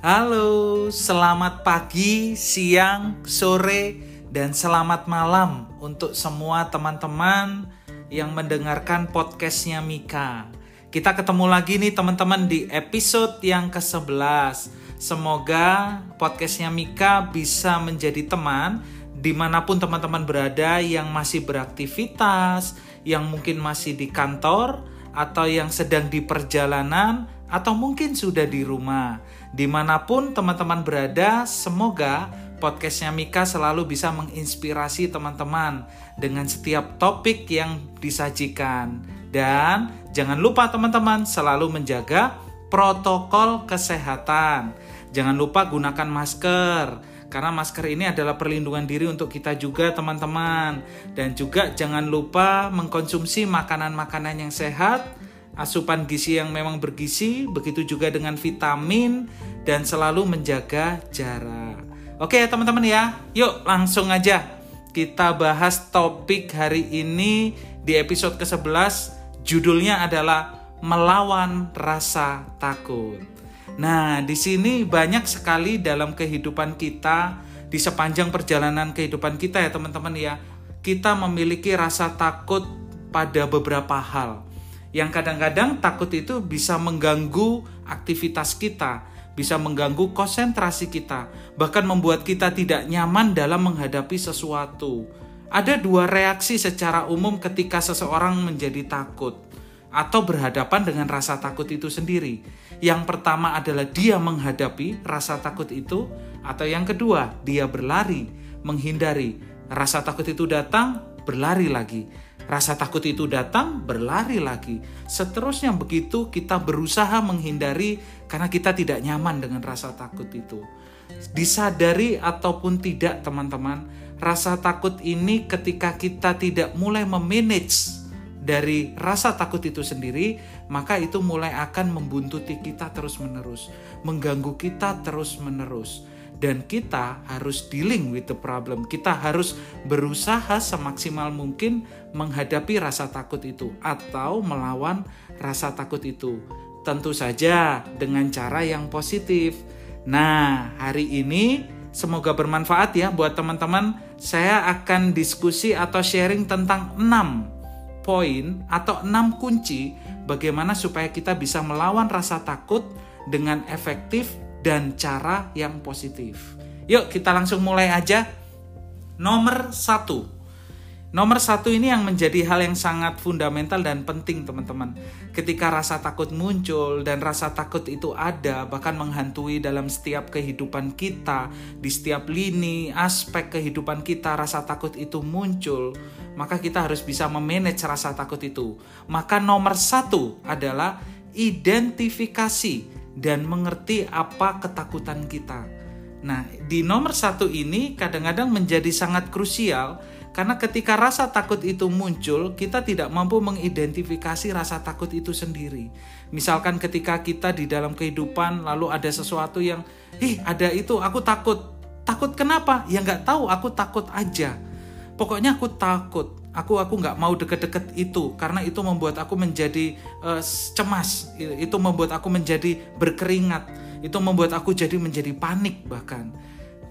Halo, selamat pagi, siang, sore, dan selamat malam untuk semua teman-teman yang mendengarkan podcastnya Mika. Kita ketemu lagi nih teman-teman di episode yang ke-11. Semoga podcastnya Mika bisa menjadi teman di mana pun teman-teman berada yang masih beraktivitas, yang mungkin masih di kantor, atau yang sedang di perjalanan, atau mungkin sudah di rumah. Di mana pun teman-teman berada, semoga podcastnya Mika selalu bisa menginspirasi teman-teman dengan setiap topik yang disajikan. Dan jangan lupa teman-teman selalu menjaga protokol kesehatan. Jangan lupa gunakan masker karena masker ini adalah perlindungan diri untuk kita juga teman-teman dan juga jangan lupa mengkonsumsi makanan-makanan yang sehat asupan gizi yang memang bergizi begitu juga dengan vitamin dan selalu menjaga jarak. Oke teman-teman ya yuk langsung aja kita bahas topik hari ini di episode ke-11 judulnya adalah melawan rasa takut. Nah, di sini banyak sekali dalam kehidupan kita, di sepanjang perjalanan kehidupan kita ya teman-teman ya, kita memiliki rasa takut pada beberapa hal. Yang kadang-kadang takut itu bisa mengganggu aktivitas kita, bisa mengganggu konsentrasi kita, bahkan membuat kita tidak nyaman dalam menghadapi sesuatu. Ada dua reaksi secara umum ketika seseorang menjadi takut atau berhadapan dengan rasa takut itu sendiri. Yang pertama adalah dia menghadapi rasa takut itu, atau yang kedua, dia berlari, menghindari. Rasa takut itu datang, berlari lagi. Rasa takut itu datang, berlari lagi. Seterusnya begitu kita berusaha menghindari karena kita tidak nyaman dengan rasa takut itu. Disadari ataupun tidak teman-teman, rasa takut ini ketika kita tidak mulai memanage dari rasa takut itu sendiri, maka itu mulai akan membuntuti kita terus-menerus, mengganggu kita terus-menerus. Dan kita harus dealing with the problem. Kita harus berusaha semaksimal mungkin menghadapi rasa takut itu atau melawan rasa takut itu. Tentu saja dengan cara yang positif. Nah, hari ini semoga bermanfaat ya buat teman-teman. Saya akan diskusi atau sharing tentang 6 poin atau enam kunci bagaimana supaya kita bisa melawan rasa takut dengan efektif dan cara yang positif. Yuk kita langsung mulai aja. Nomor satu, Nomor satu ini yang menjadi hal yang sangat fundamental dan penting teman-teman. Ketika rasa takut muncul dan rasa takut itu ada bahkan menghantui dalam setiap kehidupan kita, di setiap lini, aspek kehidupan kita rasa takut itu muncul, maka kita harus bisa memanage rasa takut itu. Maka nomor satu adalah identifikasi dan mengerti apa ketakutan kita. Nah, di nomor satu ini kadang-kadang menjadi sangat krusial karena ketika rasa takut itu muncul, kita tidak mampu mengidentifikasi rasa takut itu sendiri. Misalkan ketika kita di dalam kehidupan lalu ada sesuatu yang, ih ada itu, aku takut. Takut kenapa? Ya nggak tahu, aku takut aja. Pokoknya aku takut. Aku aku nggak mau deket-deket itu karena itu membuat aku menjadi uh, cemas. Itu membuat aku menjadi berkeringat. Itu membuat aku jadi menjadi panik bahkan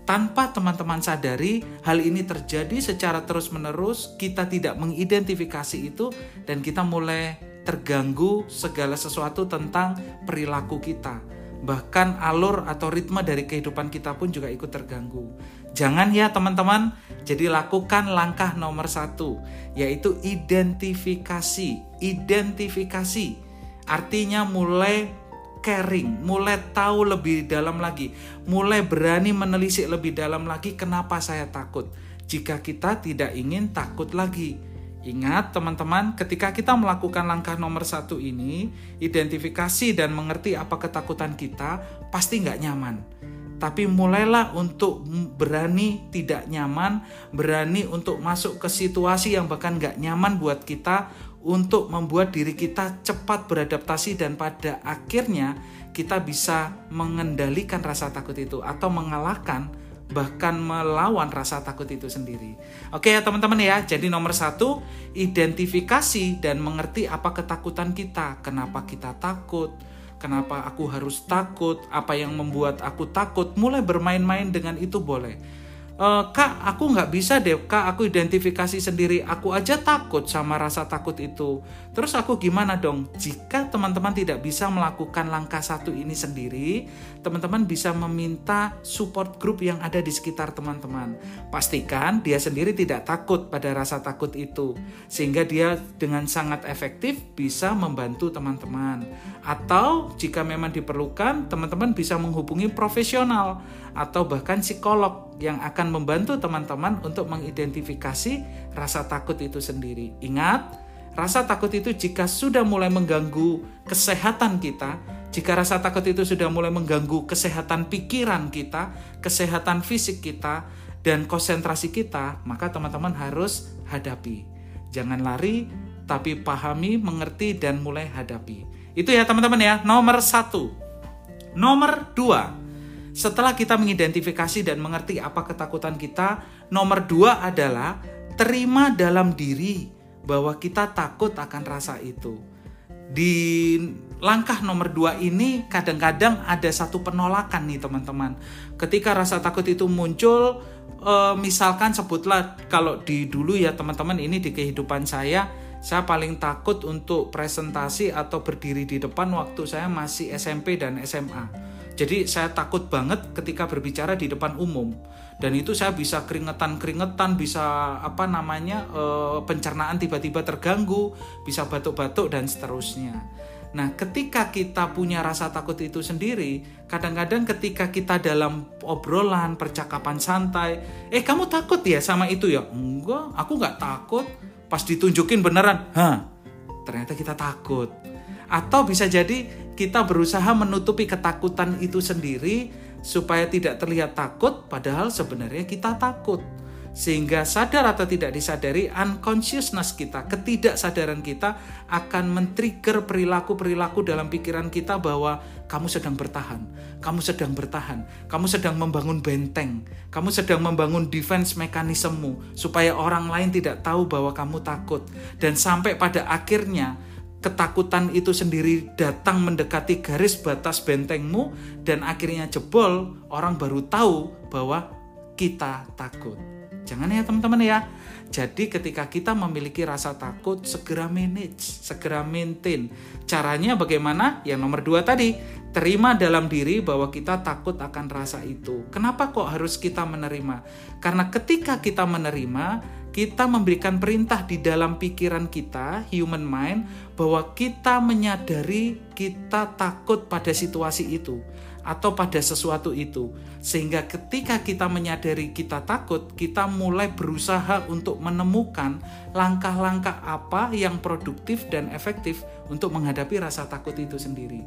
tanpa teman-teman sadari, hal ini terjadi secara terus-menerus, kita tidak mengidentifikasi itu dan kita mulai terganggu segala sesuatu tentang perilaku kita. Bahkan alur atau ritme dari kehidupan kita pun juga ikut terganggu. Jangan ya teman-teman, jadi lakukan langkah nomor satu, yaitu identifikasi. Identifikasi artinya mulai caring, mulai tahu lebih dalam lagi, mulai berani menelisik lebih dalam lagi kenapa saya takut. Jika kita tidak ingin takut lagi, ingat teman-teman, ketika kita melakukan langkah nomor satu ini, identifikasi dan mengerti apa ketakutan kita, pasti nggak nyaman. Tapi mulailah untuk berani tidak nyaman, berani untuk masuk ke situasi yang bahkan nggak nyaman buat kita untuk membuat diri kita cepat beradaptasi dan pada akhirnya kita bisa mengendalikan rasa takut itu atau mengalahkan bahkan melawan rasa takut itu sendiri. Oke ya teman-teman ya, jadi nomor satu identifikasi dan mengerti apa ketakutan kita, kenapa kita takut, kenapa aku harus takut, apa yang membuat aku takut, mulai bermain-main dengan itu boleh e, kak aku nggak bisa deh. Kak aku identifikasi sendiri. Aku aja takut sama rasa takut itu. Terus aku gimana dong? Jika teman-teman tidak bisa melakukan langkah satu ini sendiri teman-teman bisa meminta support group yang ada di sekitar teman-teman. Pastikan dia sendiri tidak takut pada rasa takut itu sehingga dia dengan sangat efektif bisa membantu teman-teman. Atau jika memang diperlukan teman-teman bisa menghubungi profesional atau bahkan psikolog yang akan membantu teman-teman untuk mengidentifikasi rasa takut itu sendiri. Ingat, rasa takut itu jika sudah mulai mengganggu kesehatan kita, jika rasa takut itu sudah mulai mengganggu kesehatan pikiran kita, kesehatan fisik kita, dan konsentrasi kita, maka teman-teman harus hadapi. Jangan lari, tapi pahami, mengerti, dan mulai hadapi. Itu ya teman-teman ya, nomor satu. Nomor dua, setelah kita mengidentifikasi dan mengerti apa ketakutan kita, nomor dua adalah terima dalam diri bahwa kita takut akan rasa itu. Di langkah nomor dua ini kadang-kadang ada satu penolakan nih teman-teman. Ketika rasa takut itu muncul, e, misalkan sebutlah kalau di dulu ya teman-teman ini di kehidupan saya, saya paling takut untuk presentasi atau berdiri di depan waktu saya masih SMP dan SMA jadi saya takut banget ketika berbicara di depan umum dan itu saya bisa keringetan-keringetan, bisa apa namanya e, pencernaan tiba-tiba terganggu, bisa batuk-batuk dan seterusnya. Nah, ketika kita punya rasa takut itu sendiri, kadang-kadang ketika kita dalam obrolan, percakapan santai, eh kamu takut ya sama itu ya? Enggak, aku nggak takut. Pas ditunjukin beneran, hah? Ternyata kita takut. Atau bisa jadi kita berusaha menutupi ketakutan itu sendiri supaya tidak terlihat takut padahal sebenarnya kita takut. Sehingga sadar atau tidak disadari unconsciousness kita, ketidaksadaran kita akan men-trigger perilaku-perilaku dalam pikiran kita bahwa kamu sedang bertahan, kamu sedang bertahan, kamu sedang membangun benteng, kamu sedang membangun defense mekanismemu supaya orang lain tidak tahu bahwa kamu takut. Dan sampai pada akhirnya ketakutan itu sendiri datang mendekati garis batas bentengmu dan akhirnya jebol, orang baru tahu bahwa kita takut. Jangan ya teman-teman ya. Jadi ketika kita memiliki rasa takut, segera manage, segera maintain. Caranya bagaimana? Yang nomor dua tadi, terima dalam diri bahwa kita takut akan rasa itu. Kenapa kok harus kita menerima? Karena ketika kita menerima, kita memberikan perintah di dalam pikiran kita, human mind, bahwa kita menyadari kita takut pada situasi itu atau pada sesuatu itu. Sehingga ketika kita menyadari kita takut, kita mulai berusaha untuk menemukan langkah-langkah apa yang produktif dan efektif untuk menghadapi rasa takut itu sendiri.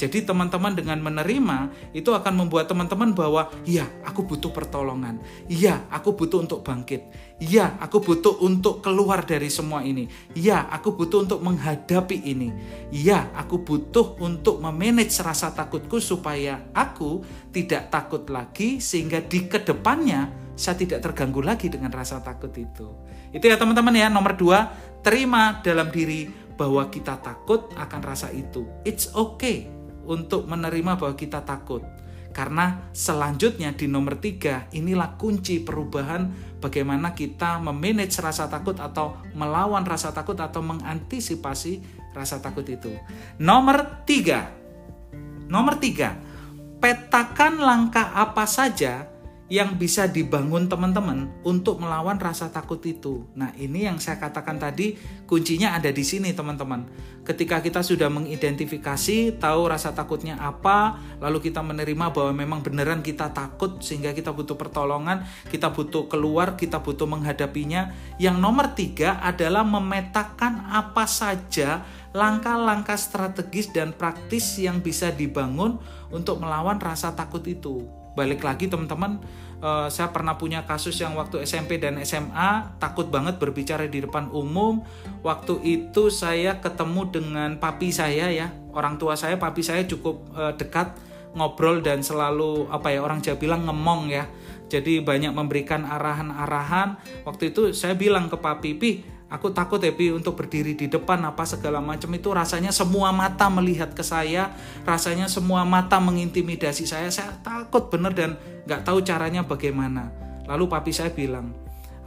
Jadi teman-teman dengan menerima itu akan membuat teman-teman bahwa iya aku butuh pertolongan. Iya aku butuh untuk bangkit. Iya aku butuh untuk keluar dari semua ini. Iya aku butuh untuk menghadapi ini. Iya aku butuh untuk memanage rasa takutku supaya aku tidak takut lagi sehingga di ke depannya saya tidak terganggu lagi dengan rasa takut itu. Itu ya teman-teman ya nomor dua terima dalam diri bahwa kita takut akan rasa itu. It's okay untuk menerima bahwa kita takut. Karena selanjutnya di nomor tiga, inilah kunci perubahan bagaimana kita memanage rasa takut atau melawan rasa takut atau mengantisipasi rasa takut itu. Nomor tiga, nomor tiga, petakan langkah apa saja yang bisa dibangun teman-teman untuk melawan rasa takut itu. Nah, ini yang saya katakan tadi kuncinya ada di sini, teman-teman. Ketika kita sudah mengidentifikasi, tahu rasa takutnya apa, lalu kita menerima bahwa memang beneran kita takut sehingga kita butuh pertolongan, kita butuh keluar, kita butuh menghadapinya. Yang nomor tiga adalah memetakan apa saja langkah-langkah strategis dan praktis yang bisa dibangun untuk melawan rasa takut itu balik lagi teman-teman uh, saya pernah punya kasus yang waktu SMP dan SMA takut banget berbicara di depan umum. Waktu itu saya ketemu dengan papi saya ya. Orang tua saya papi saya cukup uh, dekat ngobrol dan selalu apa ya orang Jawa bilang ngemong ya. Jadi banyak memberikan arahan-arahan. Waktu itu saya bilang ke papi pi Aku takut Epi untuk berdiri di depan apa segala macam itu rasanya semua mata melihat ke saya, rasanya semua mata mengintimidasi saya. Saya takut bener dan nggak tahu caranya bagaimana. Lalu papi saya bilang,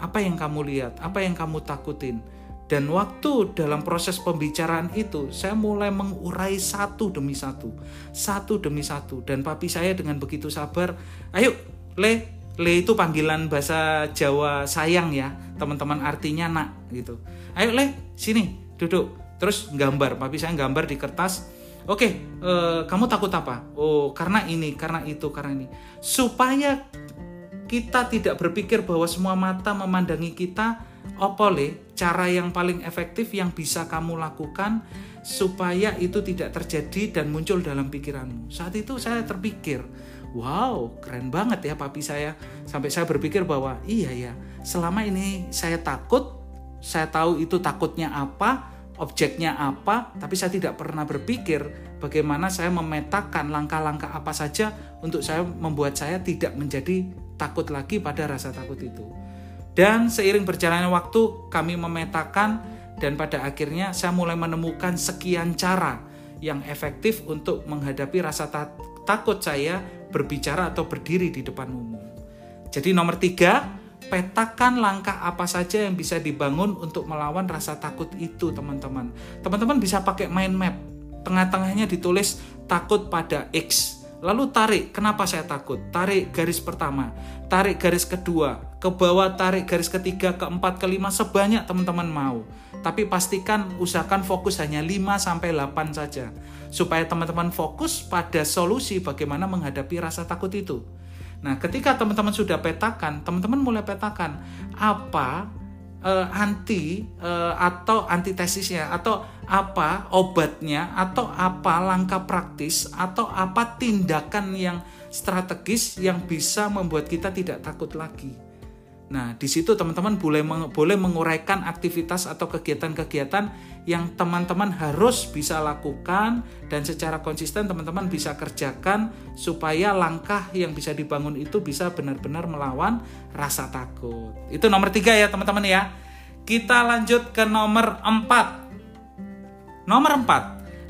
apa yang kamu lihat, apa yang kamu takutin. Dan waktu dalam proses pembicaraan itu, saya mulai mengurai satu demi satu, satu demi satu. Dan papi saya dengan begitu sabar, ayo, le, Le itu panggilan bahasa Jawa sayang ya, teman-teman artinya nak gitu. Ayo Le, sini duduk. Terus gambar, papi saya gambar di kertas. Oke, eh, kamu takut apa? Oh, karena ini, karena itu, karena ini. Supaya kita tidak berpikir bahwa semua mata memandangi kita, opole, cara yang paling efektif yang bisa kamu lakukan supaya itu tidak terjadi dan muncul dalam pikiranmu. Saat itu saya terpikir, wow keren banget ya papi saya sampai saya berpikir bahwa iya ya selama ini saya takut saya tahu itu takutnya apa objeknya apa tapi saya tidak pernah berpikir bagaimana saya memetakan langkah-langkah apa saja untuk saya membuat saya tidak menjadi takut lagi pada rasa takut itu dan seiring berjalannya waktu kami memetakan dan pada akhirnya saya mulai menemukan sekian cara yang efektif untuk menghadapi rasa takut saya berbicara atau berdiri di depan umum. Jadi nomor tiga, petakan langkah apa saja yang bisa dibangun untuk melawan rasa takut itu teman-teman. Teman-teman bisa pakai mind map. Tengah-tengahnya ditulis takut pada X. Lalu tarik, kenapa saya takut? Tarik garis pertama, tarik garis kedua, ke bawah tarik garis ketiga, keempat, kelima, sebanyak teman-teman mau. Tapi pastikan usahakan fokus hanya 5 sampai 8 saja supaya teman-teman fokus pada solusi bagaimana menghadapi rasa takut itu. Nah, ketika teman-teman sudah petakan, teman-teman mulai petakan apa uh, anti uh, atau antitesisnya atau apa obatnya atau apa langkah praktis atau apa tindakan yang strategis yang bisa membuat kita tidak takut lagi. Nah, di situ teman-teman boleh boleh menguraikan aktivitas atau kegiatan-kegiatan yang teman-teman harus bisa lakukan dan secara konsisten teman-teman bisa kerjakan supaya langkah yang bisa dibangun itu bisa benar-benar melawan rasa takut. Itu nomor tiga ya teman-teman ya. Kita lanjut ke nomor empat. Nomor empat.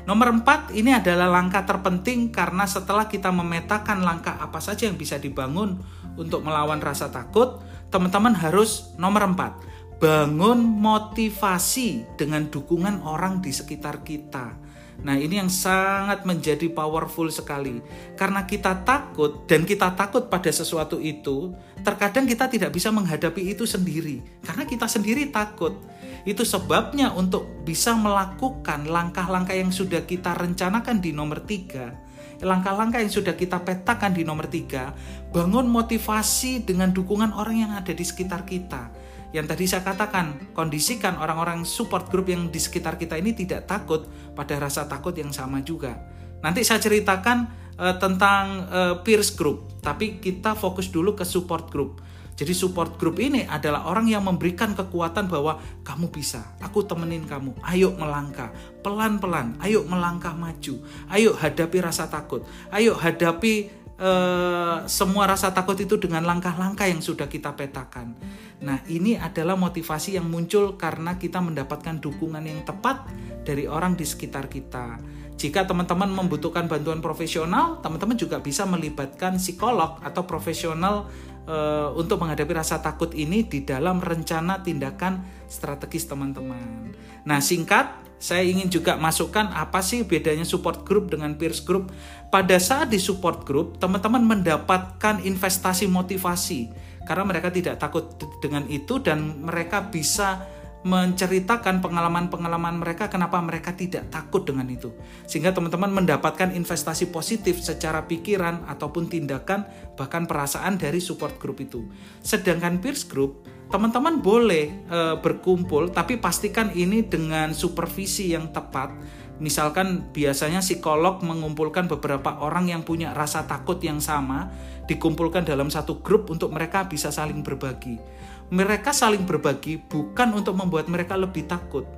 Nomor empat ini adalah langkah terpenting karena setelah kita memetakan langkah apa saja yang bisa dibangun untuk melawan rasa takut, teman-teman harus nomor empat, bangun motivasi dengan dukungan orang di sekitar kita. Nah, ini yang sangat menjadi powerful sekali. Karena kita takut dan kita takut pada sesuatu itu, terkadang kita tidak bisa menghadapi itu sendiri. Karena kita sendiri takut. Itu sebabnya untuk bisa melakukan langkah-langkah yang sudah kita rencanakan di nomor tiga, langkah-langkah yang sudah kita petakan di nomor tiga, bangun motivasi dengan dukungan orang yang ada di sekitar kita. Yang tadi saya katakan, kondisikan orang-orang support group yang di sekitar kita ini tidak takut pada rasa takut yang sama juga. Nanti saya ceritakan uh, tentang uh, peers group, tapi kita fokus dulu ke support group. Jadi support group ini adalah orang yang memberikan kekuatan bahwa kamu bisa, aku temenin kamu, ayo melangkah, pelan-pelan, ayo melangkah maju, ayo hadapi rasa takut, ayo hadapi uh, semua rasa takut itu dengan langkah-langkah yang sudah kita petakan. Nah ini adalah motivasi yang muncul karena kita mendapatkan dukungan yang tepat dari orang di sekitar kita. Jika teman-teman membutuhkan bantuan profesional, teman-teman juga bisa melibatkan psikolog atau profesional uh, untuk menghadapi rasa takut ini di dalam rencana tindakan strategis teman-teman. Nah, singkat, saya ingin juga masukkan apa sih bedanya support group dengan peers group. Pada saat di support group, teman-teman mendapatkan investasi motivasi karena mereka tidak takut dengan itu dan mereka bisa menceritakan pengalaman-pengalaman mereka kenapa mereka tidak takut dengan itu. Sehingga teman-teman mendapatkan investasi positif secara pikiran ataupun tindakan bahkan perasaan dari support group itu. Sedangkan peers group teman-teman boleh e, berkumpul tapi pastikan ini dengan supervisi yang tepat. Misalkan biasanya psikolog mengumpulkan beberapa orang yang punya rasa takut yang sama dikumpulkan dalam satu grup untuk mereka bisa saling berbagi mereka saling berbagi bukan untuk membuat mereka lebih takut,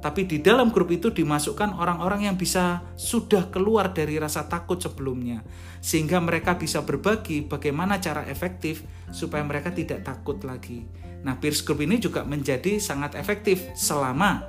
tapi di dalam grup itu dimasukkan orang-orang yang bisa sudah keluar dari rasa takut sebelumnya, sehingga mereka bisa berbagi bagaimana cara efektif supaya mereka tidak takut lagi. Nah, peers group ini juga menjadi sangat efektif selama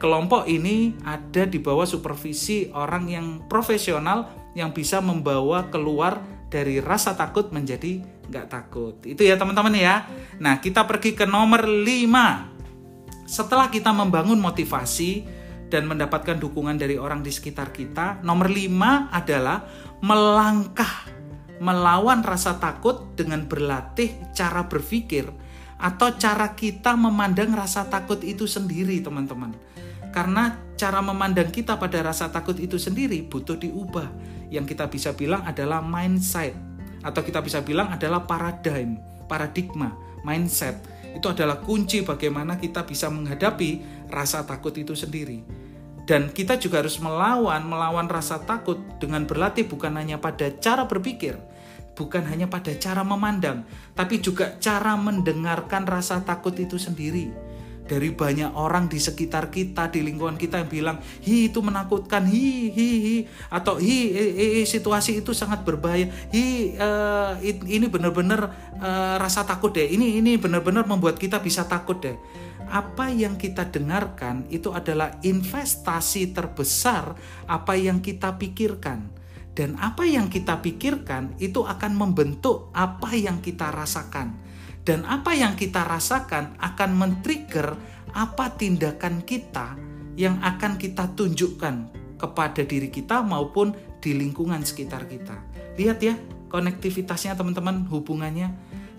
kelompok ini ada di bawah supervisi orang yang profesional yang bisa membawa keluar dari rasa takut menjadi nggak takut. Itu ya teman-teman ya. Nah, kita pergi ke nomor 5. Setelah kita membangun motivasi dan mendapatkan dukungan dari orang di sekitar kita, nomor 5 adalah melangkah melawan rasa takut dengan berlatih cara berpikir atau cara kita memandang rasa takut itu sendiri, teman-teman. Karena cara memandang kita pada rasa takut itu sendiri butuh diubah. Yang kita bisa bilang adalah mindset. Atau kita bisa bilang adalah paradigm, paradigma, mindset. Itu adalah kunci bagaimana kita bisa menghadapi rasa takut itu sendiri. Dan kita juga harus melawan melawan rasa takut dengan berlatih bukan hanya pada cara berpikir, bukan hanya pada cara memandang, tapi juga cara mendengarkan rasa takut itu sendiri dari banyak orang di sekitar kita di lingkungan kita yang bilang hi itu menakutkan. Hi hi hi. Atau hi eh, eh, situasi itu sangat berbahaya. Hi uh, ini benar-benar uh, rasa takut deh. Ini ini benar-benar membuat kita bisa takut deh. Apa yang kita dengarkan itu adalah investasi terbesar apa yang kita pikirkan. Dan apa yang kita pikirkan itu akan membentuk apa yang kita rasakan dan apa yang kita rasakan akan men-trigger apa tindakan kita yang akan kita tunjukkan kepada diri kita maupun di lingkungan sekitar kita. Lihat ya, konektivitasnya teman-teman, hubungannya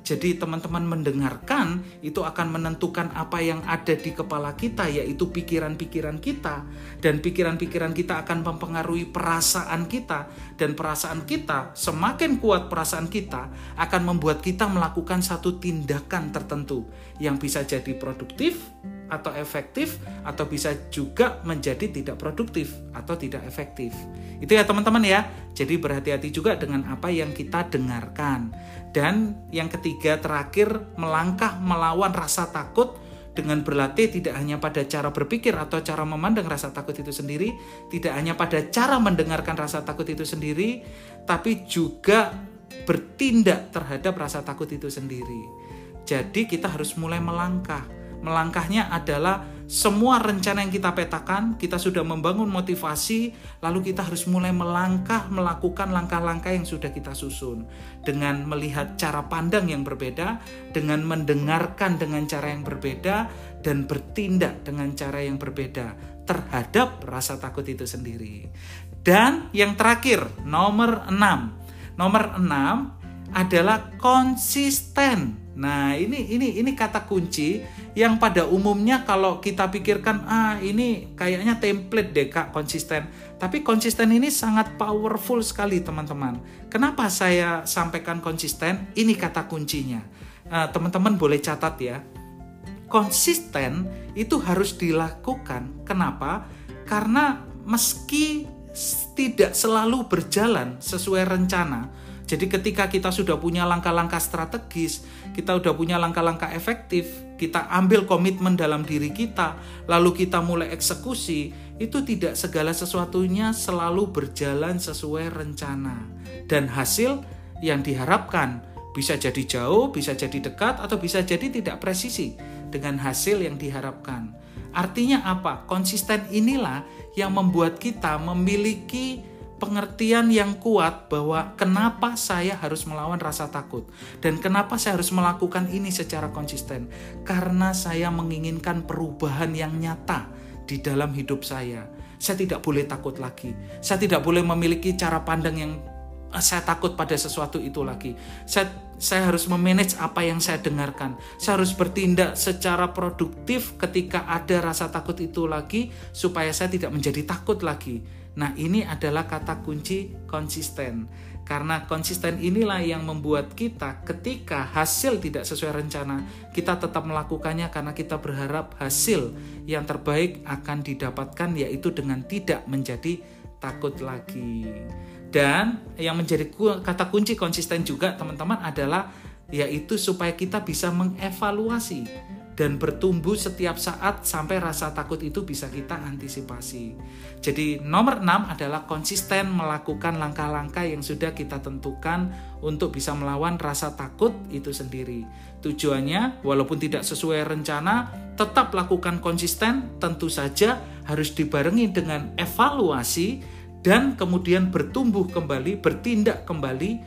jadi teman-teman mendengarkan itu akan menentukan apa yang ada di kepala kita yaitu pikiran-pikiran kita dan pikiran-pikiran kita akan mempengaruhi perasaan kita dan perasaan kita semakin kuat perasaan kita akan membuat kita melakukan satu tindakan tertentu yang bisa jadi produktif atau efektif atau bisa juga menjadi tidak produktif atau tidak efektif. Itu ya teman-teman ya. Jadi berhati-hati juga dengan apa yang kita dengarkan. Dan yang ketiga terakhir melangkah melawan rasa takut dengan berlatih tidak hanya pada cara berpikir atau cara memandang rasa takut itu sendiri, tidak hanya pada cara mendengarkan rasa takut itu sendiri, tapi juga bertindak terhadap rasa takut itu sendiri. Jadi kita harus mulai melangkah Melangkahnya adalah semua rencana yang kita petakan, kita sudah membangun motivasi, lalu kita harus mulai melangkah melakukan langkah-langkah yang sudah kita susun dengan melihat cara pandang yang berbeda, dengan mendengarkan dengan cara yang berbeda dan bertindak dengan cara yang berbeda terhadap rasa takut itu sendiri. Dan yang terakhir, nomor 6. Nomor 6 adalah konsisten Nah, ini ini ini kata kunci yang pada umumnya kalau kita pikirkan ah ini kayaknya template deh Kak konsisten. Tapi konsisten ini sangat powerful sekali teman-teman. Kenapa saya sampaikan konsisten? Ini kata kuncinya. Nah, teman-teman boleh catat ya. Konsisten itu harus dilakukan. Kenapa? Karena meski tidak selalu berjalan sesuai rencana, jadi ketika kita sudah punya langkah-langkah strategis, kita sudah punya langkah-langkah efektif, kita ambil komitmen dalam diri kita, lalu kita mulai eksekusi, itu tidak segala sesuatunya selalu berjalan sesuai rencana. Dan hasil yang diharapkan bisa jadi jauh, bisa jadi dekat, atau bisa jadi tidak presisi dengan hasil yang diharapkan. Artinya apa? Konsisten inilah yang membuat kita memiliki pengertian yang kuat bahwa kenapa saya harus melawan rasa takut dan kenapa saya harus melakukan ini secara konsisten karena saya menginginkan perubahan yang nyata di dalam hidup saya. Saya tidak boleh takut lagi. Saya tidak boleh memiliki cara pandang yang eh, saya takut pada sesuatu itu lagi. Saya saya harus memanage apa yang saya dengarkan. Saya harus bertindak secara produktif ketika ada rasa takut itu lagi supaya saya tidak menjadi takut lagi Nah, ini adalah kata kunci konsisten. Karena konsisten inilah yang membuat kita ketika hasil tidak sesuai rencana, kita tetap melakukannya karena kita berharap hasil yang terbaik akan didapatkan yaitu dengan tidak menjadi takut lagi. Dan yang menjadi kata kunci konsisten juga teman-teman adalah yaitu supaya kita bisa mengevaluasi dan bertumbuh setiap saat sampai rasa takut itu bisa kita antisipasi. Jadi nomor 6 adalah konsisten melakukan langkah-langkah yang sudah kita tentukan untuk bisa melawan rasa takut itu sendiri. Tujuannya walaupun tidak sesuai rencana, tetap lakukan konsisten, tentu saja harus dibarengi dengan evaluasi dan kemudian bertumbuh kembali, bertindak kembali,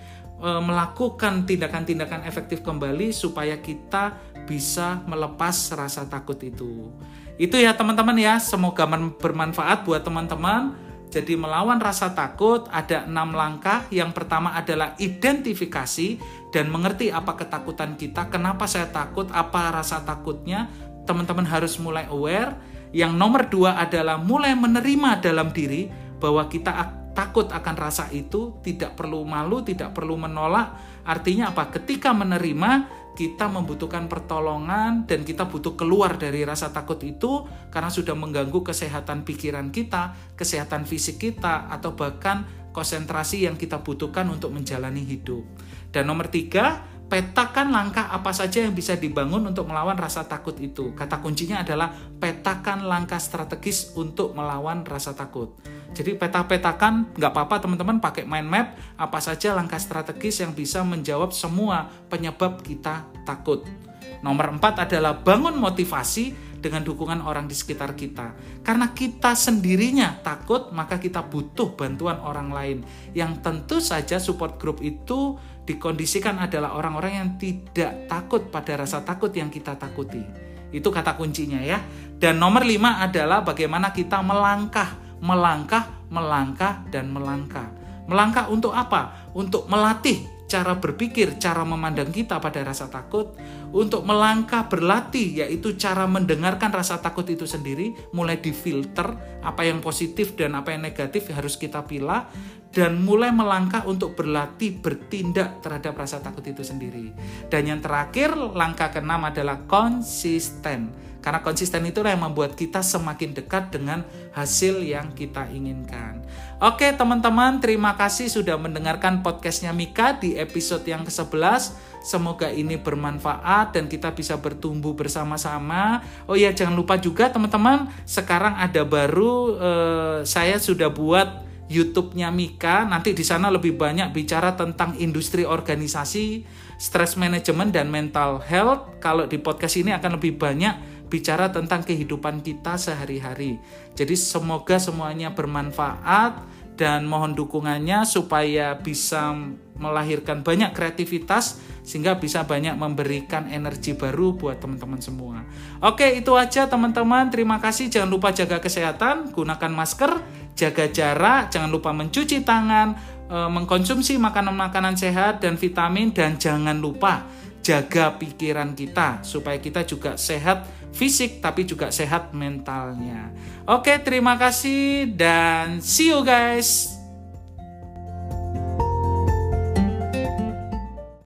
melakukan tindakan-tindakan efektif kembali supaya kita bisa melepas rasa takut itu. Itu ya teman-teman ya, semoga bermanfaat buat teman-teman. Jadi melawan rasa takut ada enam langkah. Yang pertama adalah identifikasi dan mengerti apa ketakutan kita, kenapa saya takut, apa rasa takutnya. Teman-teman harus mulai aware. Yang nomor dua adalah mulai menerima dalam diri bahwa kita takut akan rasa itu, tidak perlu malu, tidak perlu menolak. Artinya apa? Ketika menerima, kita membutuhkan pertolongan dan kita butuh keluar dari rasa takut itu karena sudah mengganggu kesehatan pikiran kita, kesehatan fisik kita, atau bahkan konsentrasi yang kita butuhkan untuk menjalani hidup. Dan nomor tiga, petakan langkah apa saja yang bisa dibangun untuk melawan rasa takut itu. Kata kuncinya adalah petakan langkah strategis untuk melawan rasa takut. Jadi peta-petakan nggak apa-apa teman-teman pakai mind map apa saja langkah strategis yang bisa menjawab semua penyebab kita takut. Nomor empat adalah bangun motivasi dengan dukungan orang di sekitar kita. Karena kita sendirinya takut, maka kita butuh bantuan orang lain. Yang tentu saja support group itu dikondisikan adalah orang-orang yang tidak takut pada rasa takut yang kita takuti. Itu kata kuncinya ya. Dan nomor lima adalah bagaimana kita melangkah melangkah, melangkah, dan melangkah. Melangkah untuk apa? Untuk melatih cara berpikir, cara memandang kita pada rasa takut, untuk melangkah berlatih, yaitu cara mendengarkan rasa takut itu sendiri, mulai difilter apa yang positif dan apa yang negatif harus kita pilih, dan mulai melangkah untuk berlatih bertindak terhadap rasa takut itu sendiri. Dan yang terakhir, langkah keenam adalah konsisten karena konsisten itulah yang membuat kita semakin dekat dengan hasil yang kita inginkan. Oke teman-teman, terima kasih sudah mendengarkan podcastnya Mika di episode yang ke-11. Semoga ini bermanfaat dan kita bisa bertumbuh bersama-sama. Oh ya, jangan lupa juga teman-teman, sekarang ada baru eh, saya sudah buat YouTube-nya Mika. Nanti di sana lebih banyak bicara tentang industri organisasi, stress management dan mental health. Kalau di podcast ini akan lebih banyak bicara tentang kehidupan kita sehari-hari. Jadi semoga semuanya bermanfaat dan mohon dukungannya supaya bisa melahirkan banyak kreativitas sehingga bisa banyak memberikan energi baru buat teman-teman semua. Oke, itu aja teman-teman. Terima kasih. Jangan lupa jaga kesehatan, gunakan masker, jaga jarak, jangan lupa mencuci tangan, eh, mengkonsumsi makanan-makanan sehat dan vitamin dan jangan lupa jaga pikiran kita supaya kita juga sehat fisik tapi juga sehat mentalnya. Oke, terima kasih dan see you guys.